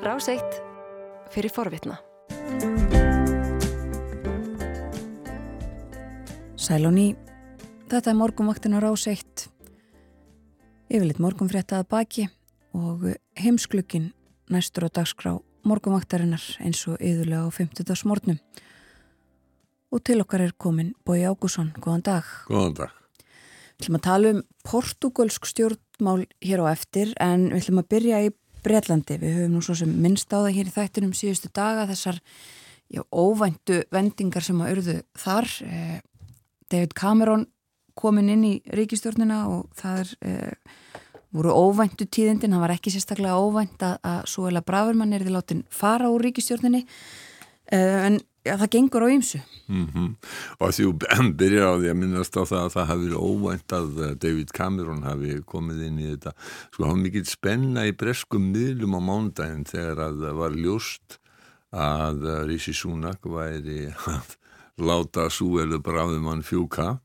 Ráseitt fyrir forvitna. Sælóni, þetta er morgunvaktin á Ráseitt. Yfirleitt morgunfréttaða baki og heimsklukkin næstur á dagskrá morgunvaktarinnar eins og yðurlega á 50. smórnum. Og til okkar er komin Bói Ágússon. Góðan dag. Góðan dag. Við ætlum að tala um portugalsk stjórnmál hér á eftir en við ætlum að byrja í Breitlandi. Við höfum nú svo sem minnst á það hér í þættinum síðustu daga þessar já, óvæntu vendingar sem að urðu þar. Eh, David Cameron komin inn í ríkistjórnina og það er, eh, voru óvæntu tíðindin. Það var ekki sérstaklega óvænt að, að Súela Bravermann er því látin fara úr ríkistjórninni eh, en Já, það gengur á ýmsu. Mm -hmm. Og því byrjar á því að minnast á það að það hafi verið óvænt að eh, David Cameron hafi komið inn í þetta. Sko, hann mikið spenna í breskum miðlum á mándaginn þegar að það var ljóst að eh, Rishi Sunak væri að láta Súelu bráðumann fjúka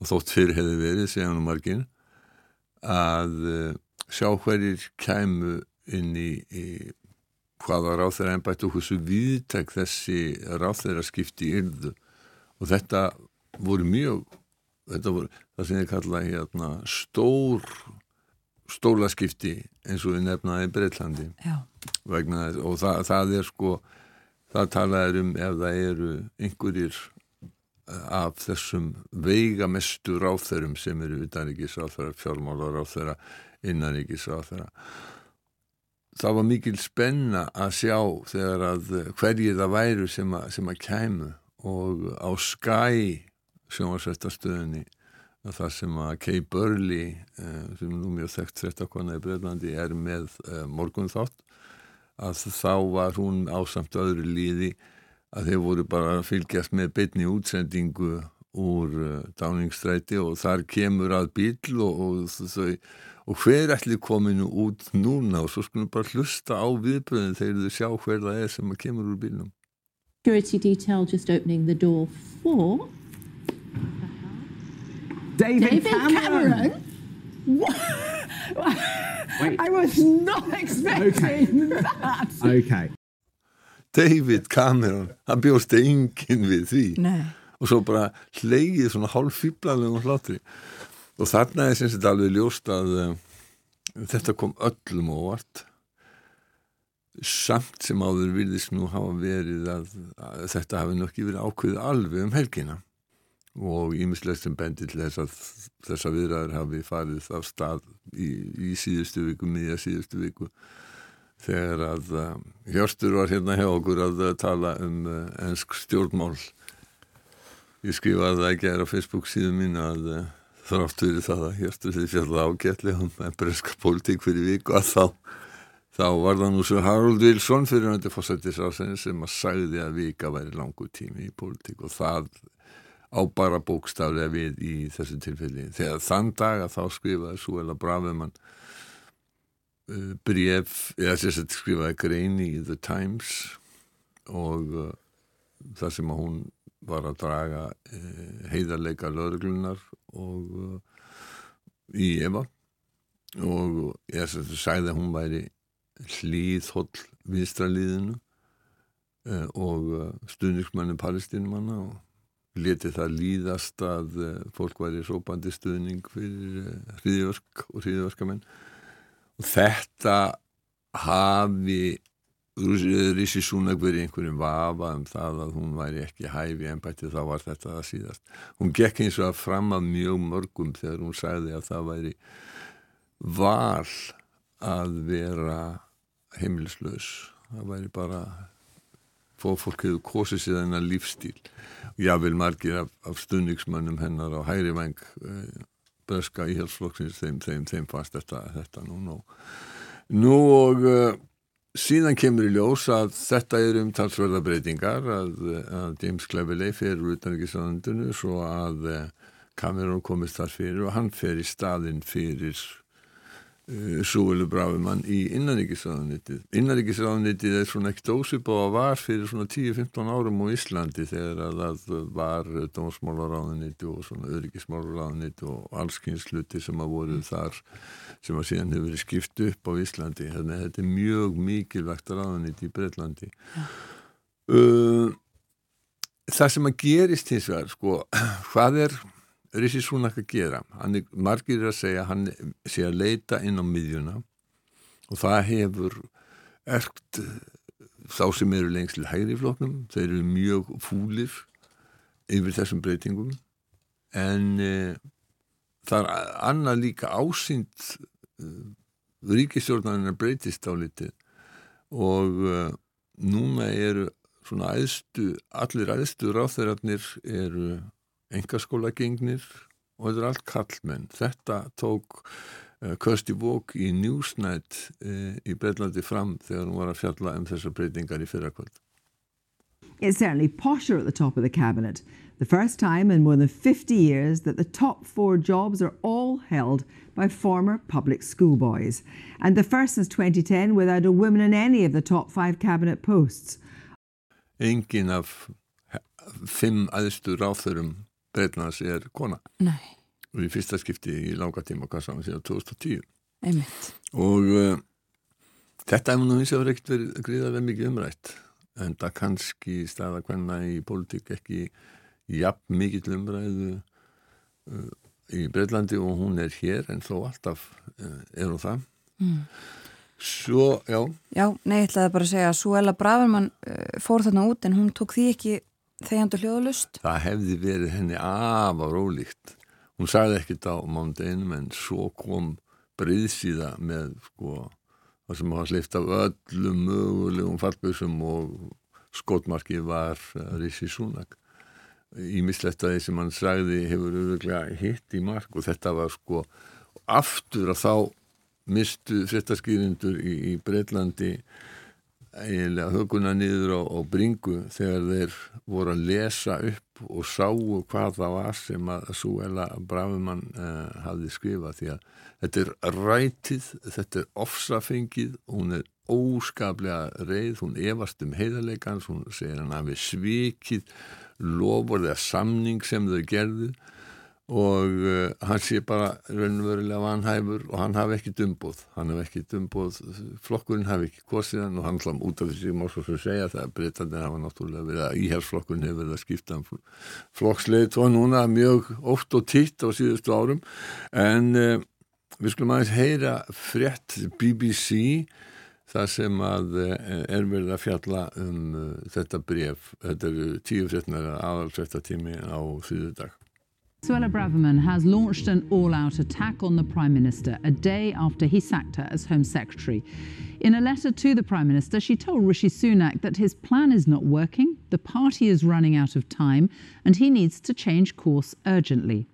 og þótt fyrr hefði verið, segja hann um margin, að eh, sjá hverjir kæmu inn í, í hvaða ráþeira ennbætt og hversu viðtæk þessi ráþeira skipti yrðu. Og þetta voru mjög þetta voru það sem ég kalla hérna stór stólaskipti eins og við nefnaði Breitlandi þess, og það, það er sko það talaður um ef það eru einhverjir eh, af þessum veigamestu ráþeirum sem eru utanríkis ráþeira, fjármála ráþeira innaríkis ráþeira það var mikil spenna að sjá þegar að eh, hverjið það væru sem að, sem að kæmu. Og á Sky sjónvarsvættastöðinni það sem að Kay Burley eh, sem nú mjög þekkt þrettakona í Breitlandi er með eh, morgun þátt að þá var hún ásamt öðru líði að þeir voru bara að fylgjast með beitni útsendingu úr dáningsstræti og þar kemur að bíl og, og þau og hver ætli kominu út núna og svo skulum bara hlusta á viðbröðin þegar þau sjá hver það er sem kemur úr bílnum Security detail just opening the door for David, David Cameron. Cameron? Wait. I was not expecting that. Okay. David Cameron, hann bjóst enginn við því Nei. og svo bara hleyið svona hálf fýblalegum hlátri og þarna er þetta alveg ljóst að uh, þetta kom öllum óvart. Samt sem áður virðist nú hafa verið að, að þetta hafi nokkið verið ákveðið alveg um helgina. Og ímislegt sem bendir til þess að þessa viðræður hafi farið af stað í, í síðustu viku, miðja síðustu viku þegar að uh, Hjörstur var hérna hjá okkur að uh, tala um ennsk stjórnmál. Ég skrifaði það ekki á Facebook síðan mín að þrátt fyrir það að hérstu því fjall ágætlega um breska pólitík fyrir viku að þá þá var það nú svo Harold Wilson fyrir hann til fósættisrásinni sem að sagði að vika væri langu tími í pólitík og það á bara bókstaflega við í þessu tilfelli. Þegar þann dag að þá skrifaði Suela Braveman uh, bref eða að skrifaði grein í The Times og uh, það sem að hún var að draga uh, heiðarleika lögreglunar og uh, í Eva. Og ég sagði að hún væri hlýð holl viðstraliðinu uh, og uh, stuðningsmannin palestínumanna og leti það líðast að fólk væri sópandi stuðning fyrir hriðiverk og hriðiverkamenn og þetta hafi Rísi Súnak verið einhverjum vafa um það að hún væri ekki hæfi en bætti þá var þetta það síðast. Hún gekk eins og að fram að mjög mörgum þegar hún sagði að það væri val að vera heimilislaus. Það væri bara fóð fólk hefur kosið sér þennan lífstíl. Já, vil margir af, af stundingsmönnum hennar á hæri veng eh, breska í helsflokksins þeim, þeim, þeim fast þetta, þetta nú nú. Nú og uh, Síðan kemur í ljós að þetta er umtalsverða breytingar að, að James Cleverley fer úr utanrikiðslandinu svo að Cameron komist þar fyrir og hann fer í staðin fyrir Súvelu Brafimann í innanríkisráðunitið. Innanríkisráðunitið er svona ekkert ósip og var fyrir svona 10-15 árum á Íslandi þegar að það var dómsmálaráðunitið og svona öryggismálaráðunitið og allskynsluti sem að voru þar sem að síðan hefur verið skipt upp á Íslandi. Þannig að þetta er mjög mikilvægt ráðunitið í Breitlandi. Uh, það sem að gerist hins vegar, sko, hvað er Rissi Súnak að gera? Hann er, margir að segja, hann sé að leita inn á miðjuna og það hefur erkt þá sem eru lengst til hægri floknum, þeir eru mjög fúlir yfir þessum breytingum. En e, það er annað líka ásýnd e, ríkistjórnarinnar breytist á litið og e, núna eru svona æðstu, allir æðstu ráþeirarnir eru engaskóla gengnir og þetta er allt kallmenn. Þetta tók uh, Kirsti Vók í Newsnight uh, í Breitlandi fram þegar hún var að fjalla um þessar breytingar í fyrrakvöld. It's certainly posher at the top of the cabinet. The first time in more than 50 years that the top four jobs are all held by former public schoolboys. And the first since 2010 without a woman in any of the top five cabinet posts. Engin af fimm aðstu ráþurum Breitlands er kona Nei. og í fyrsta skipti í langa tíma saman síðan 2010 Einmitt. og uh, þetta hefur nú eins og verið ekkert verið mikið umrætt en það kannski staða hvenna í pólitík ekki jafn mikið umræðu uh, í Breitlandi og hún er hér en þó alltaf uh, er hún það mm. svo, já Já, nei, ég ætlaði bara að segja að Suella Bravermann fór þarna út en hún tók því ekki þegjandi hljóðlust? Það hefði verið henni afar ólíkt. Hún sagði ekkit á mándeginum en svo kom breyðsíða með sko það sem hafa sleift af öllum mögulegum fallböðsum og skotmarki var Rissi Súnak. Ímislegt að því sem hann sagði hefur auðvitað hitt í mark og þetta var sko aftur að þá mistu fréttaskýrindur í, í Breitlandi eiginlega huguna niður á, á bringu þegar þeir voru að lesa upp og sáu hvað það var sem að Súela Brafumann uh, hafði skrifað því að þetta er rætið, þetta er ofsafengið, hún er óskaplega reið, hún efast um heiðarleikans, hún segir hann hafi svikið lofur eða samning sem þau gerðu og uh, hann sé bara raunverulega vanhæfur og hann hafi ekki dumbóð hann hafi ekki dumbóð, flokkurinn hafi ekki kosið hann og hann hlam út af þessi má svo segja það að breytandi hafa náttúrulega verið að íhersflokkurinn hefur verið að skipta um flokksleit og núna mjög oft og titt á síðustu árum. En uh, við skulum aðeins heyra frétt BBC það sem að uh, er verið að fjalla um þetta bref þetta eru tíu fréttnar aðalsvettatími á síðu dag Suella Braverman has launched an all out attack on the Prime Minister a day after he sacked her as Home Secretary. In a letter to the Prime Minister, she told Rishi Sunak that his plan is not working, the party is running out of time, and he needs to change course urgently.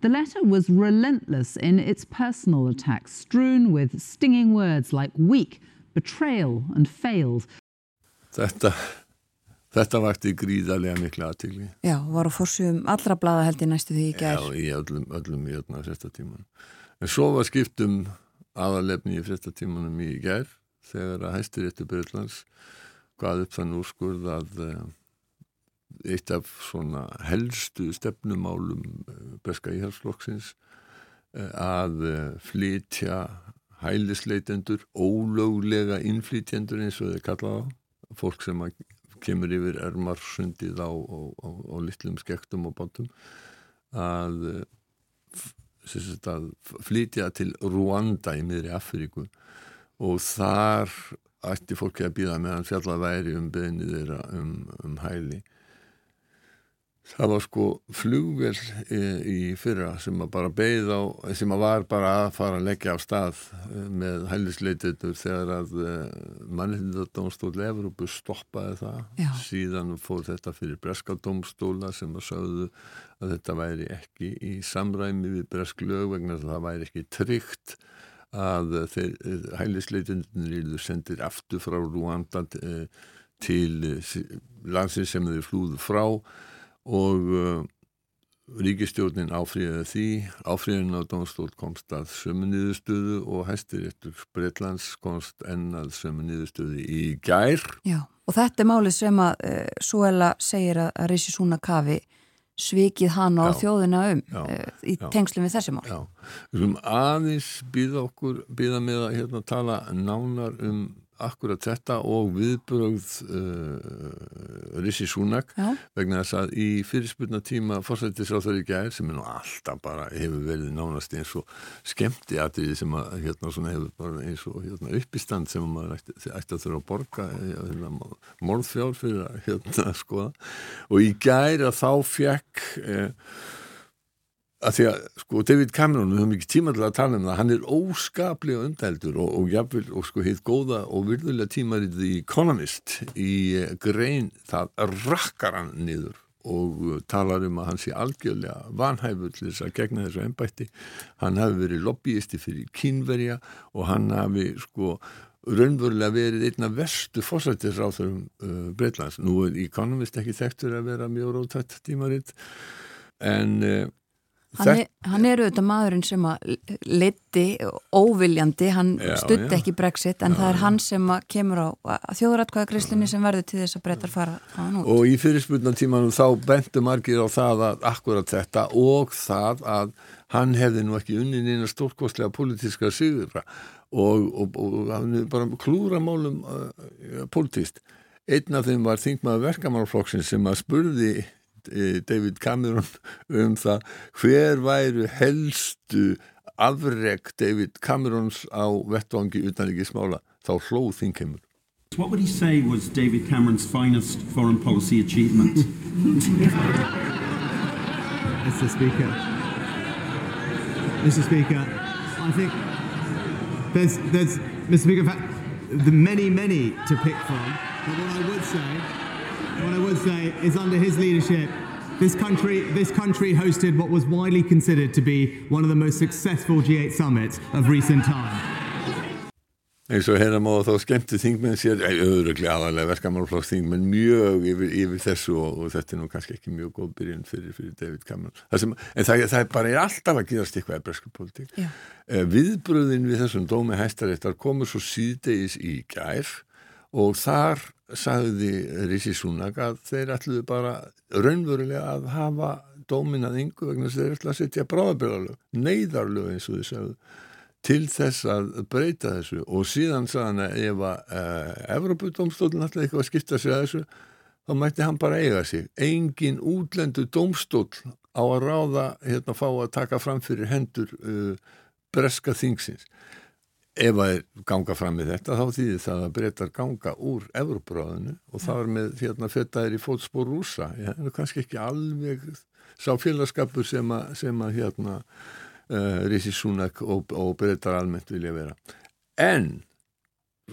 The letter was relentless in its personal attacks, strewn with stinging words like weak, betrayal, and failed. Þetta Þetta vakti gríðarlega miklu aðtíkli. Já, var á fórsum allra blada held í næstu því í gær. Já, í öllum, öllum í öllum fréttatímanum. En svo var skiptum aðalefni í fréttatímanum í gær þegar að hæstir eittu Byrjlands hvað upp þann úrskurð að uh, eitt af svona helstu stefnumálum uh, Breska Íhalsflokksins uh, að flytja hælisleitendur, ólöglega innflytjendur eins og þeir kallaða fólk sem að kemur yfir ermarsundið á, á, á, á litlum skektum og bátum að, að flytja til Rwanda í miðri Afríku og þar ætti fólki að býða meðan fjallað væri um beðinni þeirra um, um hæli Það var sko flugvel í, í fyrra sem að bara beigð á, sem að var bara að fara að leggja á stað eh, með hælisleititur þegar að eh, mannhildadómstól Evropu stoppaði það. Já. Síðan fór þetta fyrir breskadómstóla sem að sögðu að þetta væri ekki í samræmi við bresk lög vegna að það væri ekki tryggt að hælisleititunir eru sendir aftur frá Rúanda til landsins sem þeir flúðu frá og uh, ríkistjórnin áfríðið því, áfríðin á Dómstól komst að sömu niðurstöðu og hæstiréttur Breitlands komst enn að sömu niðurstöðu í gær. Já, og þetta er málið sem að uh, Suela segir að, að Rishi Sunakavi svikið hana á þjóðina um já, uh, í já, tengslum við þessi mál. Já, við erum aðeins býða okkur, býða með að hérna, tala nánar um akkurat þetta og viðbrögð uh, Rissi Súnak vegna þess að í fyrirspurna tíma fórsættisráþar í gæðir sem er nú alltaf bara hefur verið nánast eins og skemmti aðriði sem að hérna svona hefur bara eins og hérna uppistand sem maður ætti, ætti að þurfa að borga hérna, morðfjár fyrir að hérna skoða. Og í gæðir að þá fekk eh, að því að sko David Cameron við höfum ekki tíma til að tala um það hann er óskaplega umdældur og, og jáfnvel og sko hitt góða og virðulega tímarið í Economist í grein það rakkar hann niður og uh, talar um að hann sé algjörlega þess að gegna þessu ennbætti hann hafi verið lobbyisti fyrir kínverja og hann hafi sko raunverulega verið einna verstu fórsættisráþurum uh, Breitlands nú er Economist ekki þekktur að vera mjög rótætt tímaritt en uh, Hann er, hann er auðvitað maðurinn sem að liti óviljandi, hann stutti ekki brexit en já, það er hann sem kemur á þjóðratkvæðagriðslinni sem verður til þess að breytar fara hann út. Og í fyrirspunnatímanum þá bentu margir á það að akkurat þetta og það að hann hefði nú ekki unnin eina stórkostlega politíska sigurra og, og, og hann er bara klúra málum uh, politíst. Einn af þeim var þingmaður verkamannflokksinn sem að spurði Eh, David Cameron um það hver væru helstu afreg David Camerons á vettvangi utanrikkismála þá hlóð þingheimur What would he say was David Cameron's finest foreign policy achievement? Mr. Speaker, Mr. Speaker, I think there's, there's, Mr. Speaker, the many, many to pick from. But what I would say what I would say is under his leadership, this country, this country hosted what was widely considered to be one of the most successful G8 summits of recent time. eins og hérna má þá skemmti þingmenn sér, auðvitað aðalega verkamálflokks þingmenn mjög yfir, yfir þessu og, og þetta er nú kannski ekki mjög góð byrjun fyrir, fyrir David Cameron. Það sem, en það, það er bara er alltaf að gerast eitthvað í bresku politík eh, viðbröðin við þessum dómi hæstaréttar komur svo síðdeis í gær og þar sagði Rísi Súnak að þeir ætluðu bara raunverulega að hafa dóminað yngu vegna þess að þeir ætluðu að setja bráðabyrðalög, neyðarlög eins og þið sagðu til þess að breyta þessu. Og síðan sagðan að ef að uh, Evropadómstólun ætlaði eitthvað að skipta sig að þessu þá mætti hann bara eiga sig. Engin útlendu dómstól á að ráða hérna fá að taka fram fyrir hendur uh, breska þingsins ef að ganga fram með þetta þá þýðir það að breytar ganga úr Evrópuráðinu og það er með hérna fettaðir í fótspór rúsa ja, en það er kannski ekki alveg sá félagskapur sem að, sem að hérna uh, Rísi Súnak og, og breytar almennt vilja vera. En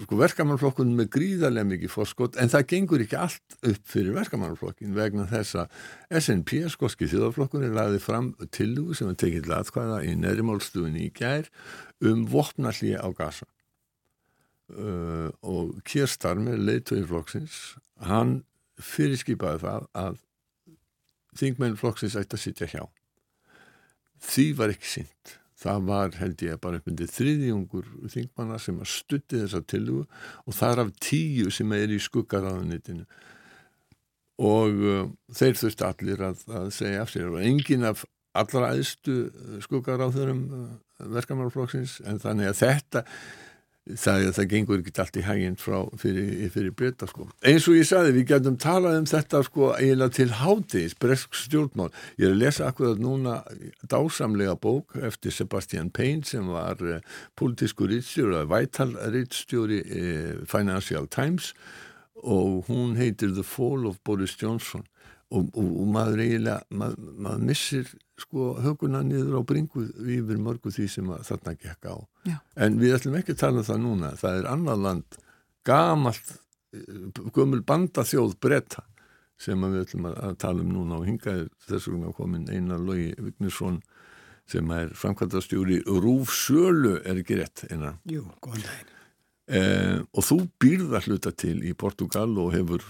sko, verkamannflokkunum er gríðarlega mikið fórskott en það gengur ekki allt upp fyrir verkamannflokkin vegna þess að SNP, skoski þjóðarflokkunni, laði fram tillugu sem er tekið latkvæða í neðrimálstuðinni í gær um vopnalli á gasa uh, og Kjerstarmi, leiðtöginflokksins, hann fyrirskipaði það að þingmennflokksins ætti að sitja hjá. Því var ekki synd það var held ég bara uppmyndið þriðjungur þingmanna sem að stutti þessa tilugu og þar af tíu sem er í skuggaráðunitinu og uh, þeir þurfti allir að, að segja af sér. Og engin af allra aðstu skuggaráðurum uh, verkamálflokksins en þannig að þetta það, það gengur ekki allt í hæginn fyrir, fyrir breyta sko. eins og ég saði við getum talað um þetta sko eiginlega til hátis, bresk stjórnmál ég er að lesa akkurat núna dásamlega bók eftir Sebastian Payne sem var uh, politísku rittstjóri Vital rittstjóri uh, Financial Times og hún heitir The Fall of Boris Johnson og, og, og maður eiginlega maður, maður missir sko höguna niður á bringu yfir mörgu því sem þarna gekk á. Já. en við ætlum ekki að tala um það núna. Það er annar land gamalt gömul bandaþjóð bretta sem við ætlum að tala um núna. Og hingaði þess vegna komin einar logi Vignisson sem er framkvæmdastjóri Rúf Sölu er ekki rétt einar? Jú, góðan daginn. Eh, og þú býrða hluta til í Portugal og hefur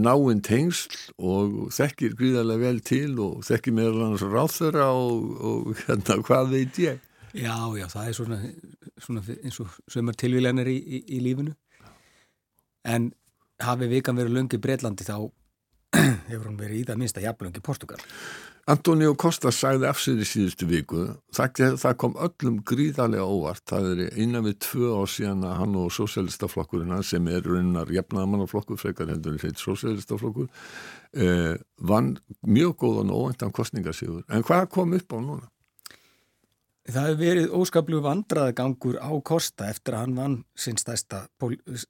náinn tengsl og þekkir gríðarlega vel til og þekkir meðal annars ráþöra og, og hérna, hvað veit ég? Já, já, það er svona, svona eins og sömur tilvílanir í, í, í lífinu en hafi vikan verið lungi Breitlandi þá hefur hún verið í það minnst að jafnlungi Portugal Antonio Costa sagði af sér í síðustu viku það, það kom öllum gríðarlega óvart það er innan við tvö á síðan að hann og sósélistaflokkurina sem er raunar jafnamannaflokkur frekar heldur en heit sósélistaflokkur eh, vann mjög góðan og óvæntan kostningarsíður en hvað kom upp á núna? Það hefur verið óskaplu vandraðagangur á Kosta eftir að hann vann sinn stæsta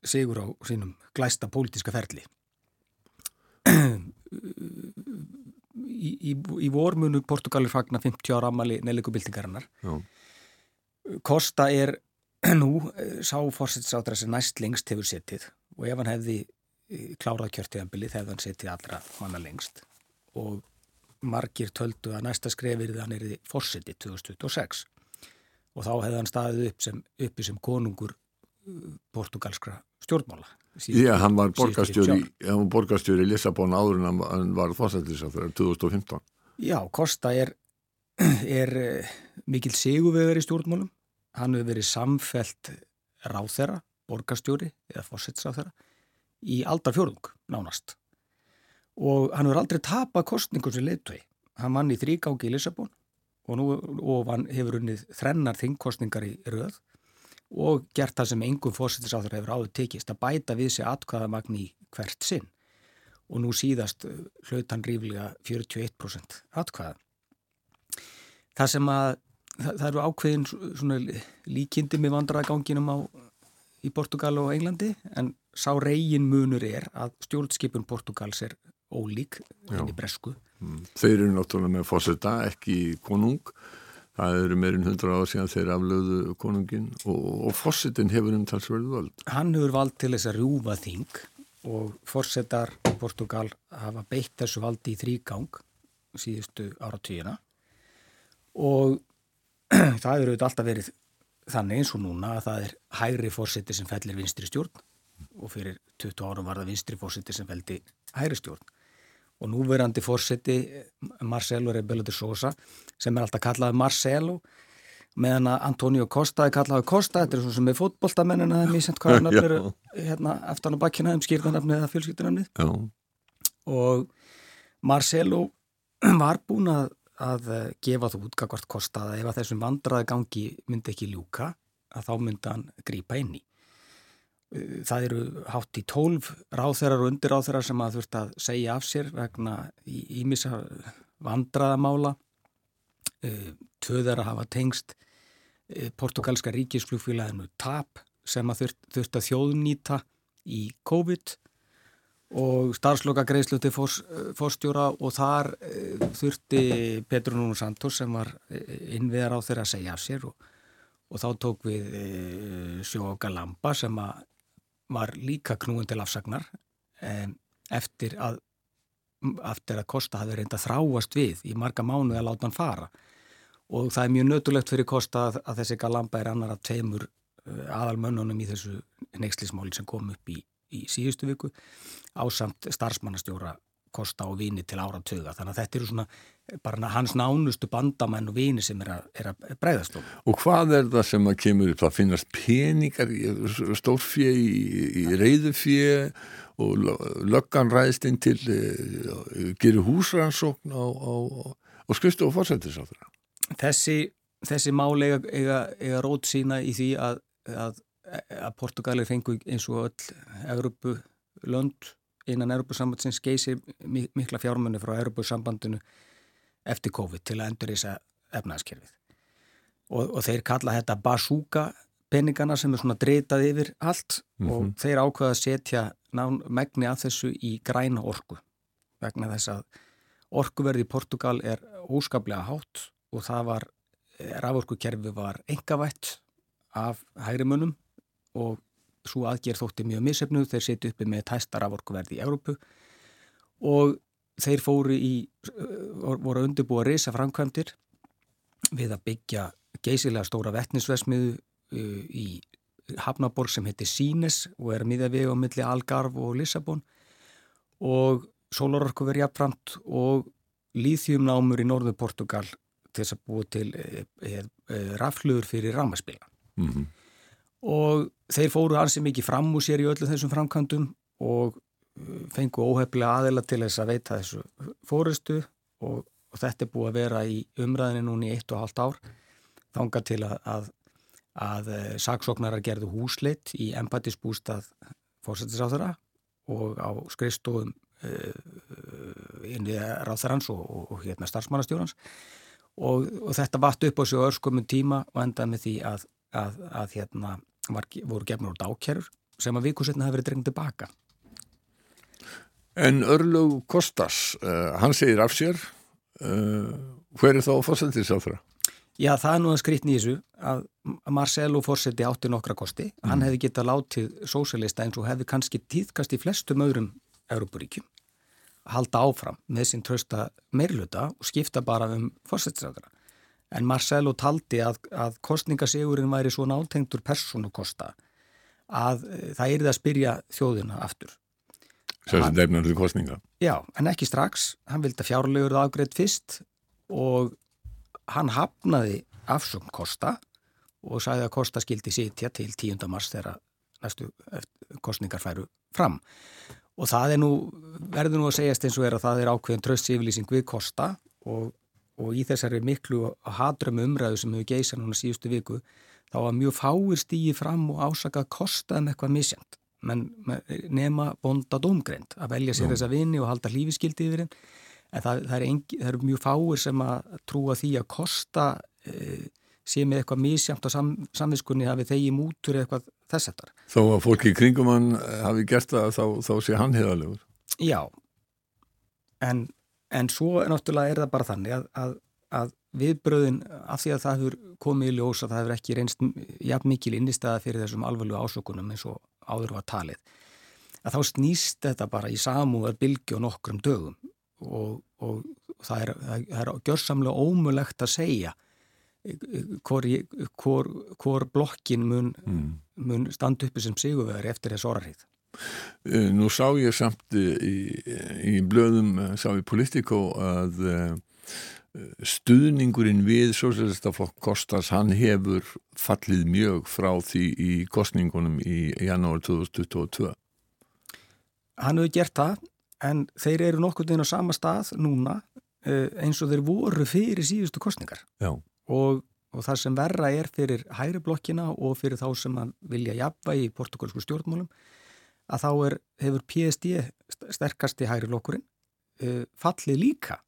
sigur á sínum glæsta pólitiska ferli. Í, í, í vormunu Portugalir fagna 50 ára ammali neðleikubildingarinnar. Kosta er nú sá fórsættisátra sem næst lengst hefur setið. Og ef hann hefði klárað kjörtíðanbilið hefði hann setið allra hana lengst. Og margir töldu að næsta skrefir þann er þið fórseti 2026 og þá hefði hann staðið upp sem, uppi sem konungur portugalskra stjórnmála. Síðan, Já, hann var borgarstjóri, hann var borgarstjóri í Lissabon áður en hann var fórsetisafður 2015. Já, Kosta er, er uh, mikil sigurvegar í stjórnmálum. Hann hefur verið samfelt ráþera, borgarstjóri eða fórsetisafþera í aldar fjörðung nánast og hann hefur aldrei tapað kostningu sem leiðtöi. Hann vann í þrýgági í Lissabon og nú og hann hefur unnið þrennar þingkostningar í röð og gert það sem engum fósittisáður hefur áður tekist að bæta við sig atkvæðamagn í hvert sinn og nú síðast uh, hlaut hann ríflega 41% atkvæða. Það sem að það, það eru ákveðin svona líkindi með vandraganginum á í Portugal og Englandi en sá reygin munur er að stjórnskipun Portugals er ólík inn í bresku. Mm. Þeir eru náttúrulega með fósetta, ekki konung. Það eru meirinn hundra ára síðan þeir aflöðu konungin og, og fósettin hefur um talsverðu völd. Hann hefur vald til þess að rjúfa þing og fósettar í Portugal hafa beitt þessu valdi í þrýgang síðustu ára tíuna og það eru alltaf verið þannig eins og núna að það er hægri fósetti sem fellir vinstri stjórn og fyrir 20 árum var það vinstri fósetti sem feldi hægri stjórn og núverandi fórseti Marcelo Rebelo de Sosa sem er alltaf kallað Marcelo meðan að Antonio Costa er kallað Costa, þetta er svona sem með fótbolltamennina það er mjög sent hvaða nöfnir hérna eftir á bakkina um skýrðanöfni eða fjölskyldunöfni og Marcelo var búin að, að gefa þú útgagvart Costa að ef að þessum vandraði gangi myndi ekki ljúka að þá myndi hann grípa inn í það eru hátt í tólf ráþerar og undirráþerar sem að þurft að segja af sér vegna ímissa vandraðamála tvöðar að hafa tengst portugalska ríkisflugfélaginu TAP sem að þurft, þurft að þjóðnýta í COVID og starfsloka greiðslu til fórstjóra og þar þurfti Petru Núnu Santos sem var innviðar á þeirra að segja af sér og, og þá tók við Sjóka Lamba sem að var líka knúin til afsagnar eftir að eftir að Kosta hafi reynda þráast við í marga mánu að láta hann fara. Og það er mjög nötulegt fyrir Kosta að, að þessi galamba er annar að teimur uh, aðalmönnunum í þessu neykslismáli sem kom upp í, í síðustu viku ásamt starfsmannastjóra Kosta og vini til áratöga þannig að þetta eru svona bara hans nánustu bandamenn og vini sem er að, er að breyðast um. Og hvað er það sem að kemur upp? Það finnast peningar stórfjö í, í reyðufjö og löggan ræðist inn til uh, gerir húsrannsókn á, á, á skristu og fórsættisáður. Þessi, þessi mál eiga, eiga, rót sína í því að, að, að Portugalir fengu eins og öll Európu lönd innan Európusambandsins geysir mikla fjármunni frá Európusambandinu eftir COVID til að endur þess að efnaðskerfið. Og, og þeir kalla þetta basúka peningana sem er svona dreytað yfir allt mm -hmm. og þeir ákveða að setja nán, megni að þessu í græna orku vegna þess að orkuverði í Portugal er óskaplega hátt og það var, raforkukerfi var engavætt af hægri munum og svo aðgerð þótti mjög missefnuð, þeir seti uppi með tæstar af orkuverði í Európu og þeir fóru í, uh, voru að undirbúa reysa framkvæmdir við að byggja geysilega stóra vettnisvesmiðu uh, í Hafnaborg sem heitir Sines og er miða við á milli Algarve og Lissabon og sólarorku verið jafnframt og líþjumnámur í norðu Portugal til þess að búa til e, e, e, rafluður fyrir rámaspila. Mm -hmm. Og þeir fóru hansi mikið fram úr sér í öllu þessum framkvæmdum og fengu óhefnilega aðela til þess að veita þessu fórustu og, og þetta er búið að vera í umræðinu núni í eitt og halvt ár þánga til að, að, að saksóknarar gerðu húsleitt í empatisbústað fórsættisáþara og á skrifstofum uh, inn í ráþarans og, og, og hérna starfsmannastjórans og, og þetta vatt upp á sig örskumum tíma og endaði með því að, að, hérna var, voru gefnur úr dákjærur sem að vikusetna hefur verið drengt tilbaka. En Örlug Kostas, uh, hann segir af sér, uh, hver er þá fórsættisáþara? Já, það er nú að skrítni í þessu að Marcelo fórseti átti nokkra kosti. Mm. Hann hefði getað látið sósélista eins og hefði kannski tíðkast í flestum öðrum Európaríkjum að halda áfram með sinn trösta meirluta og skipta bara um fórsettisræðara. En Marcelo taldi að, að kostningasigurinn væri svo nátengtur personukosta að e, það er það að spyrja þjóðina aftur. Sérstaklega nefnum til kostninga? Já, en ekki strax. Hann vildi að fjárlegur afgreitt fyrst og hann hafnaði afsum kosta og sagði að kosta skildi sitja til 10. mars þegar næstu kostningar færu fram og það er nú, verður nú að segjast eins og er að það er ákveðin tröst yfirlýsing við kosta og, og í þessari miklu hadrömu umræðu sem hefur geysað núna síðustu viku þá var mjög fáir stígi fram og ásaka að kosta um eitthvað misjant menn nema bonda domgreind að velja sér Já. þessa vini og halda hlífiskildi yfir henn en það, það, er engi, það er mjög fáir sem að trúa því að kosta e, sé með eitthvað misjamt á sam, samviskunni hafi þegi mútur eitthvað þess eftir. Þó að fólki í kringum hann eh, hafi gert það þá, þá sé hann heðalegur. Já, en, en svo náttúrulega er það bara þannig að, að, að viðbröðin af því að það hefur komið í ljós að það hefur ekki reynst jafn mikil innistæða fyrir þessum alveglu ásökunum eins og áður var talið. Að þá snýst þetta bara í samúðar bylgi og nokkrum dögum og, og það er, er gjörsamlega ómulegt að segja hvor, hvor, hvor blokkin mun, mm. mun standa uppi sem sigurvegar eftir þess orðarrið. Eh, nú sá ég samt í, í blöðum, eh, sá ég Politico að eh, stuðningurinn við Sjósleistaflokk Kostas, hann hefur fallið mjög frá því í kostningunum í janúar 2022. Hann hefur gert það, en þeir eru nokkur inn á sama stað núna eins og þeir voru fyrir síðustu kostningar. Já og, og það sem verra er fyrir hægri blokkina og fyrir þá sem vilja jafna í portugalsku stjórnmálum að þá er, hefur PSD sterkasti hægri blokkurinn uh, fallið líka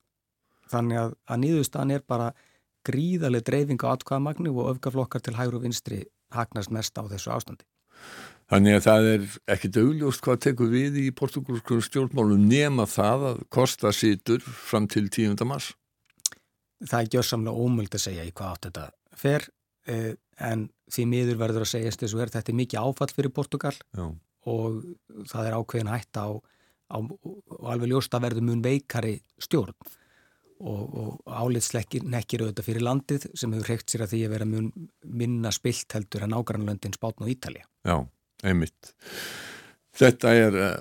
þannig að, að nýðustan er bara gríðarlega dreifing á atkvæðamagnu og öfgaflokkar til hægri og vinstri hagnast mest á þessu ástandi. Þannig að það er ekkit augljóst hvað tekur við í portugalsku stjórnmálum nema það að kosta sýtur fram til 10. mars? það er gjörsamlega ómöld að segja í hvað átt þetta fer eh, en því miður verður að þess að þetta er mikið áfall fyrir Portugal Já. og það er ákveðin hætt á, á og alveg ljósta verður mun veikari stjórn og, og álitslekkir nekkir auðvitað fyrir landið sem hefur hreikt sér að því að vera mun minna spilt heldur en ágrannlöndin Spátn og Ítalja. Já, einmitt. Þetta er uh,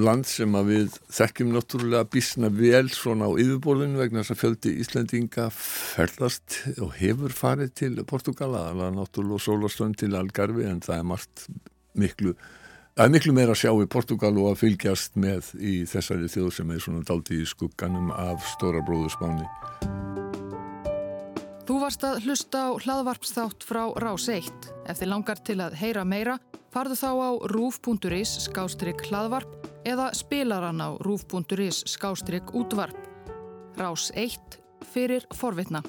land sem að við þekkjum náttúrulega bísna vel svona á yfirborðinu vegna þess að fjöldi Íslandinga ferðast og hefur farið til Portugala, alveg náttúrulega sólastönd til Algarvi en það er margt miklu, það er miklu meira að sjá í Portugal og að fylgjast með í þessari þjóð sem er svona daldi í skugganum af stóra bróðusbáni. Þú varst að hlusta á hlaðvarpsþátt frá Rás 1. Ef þið langar til að heyra meira, farðu þá á rúf.is skástrygg hlaðvarp eða spilaran á rúf.is skástrygg útvarp. Rás 1 fyrir forvitna.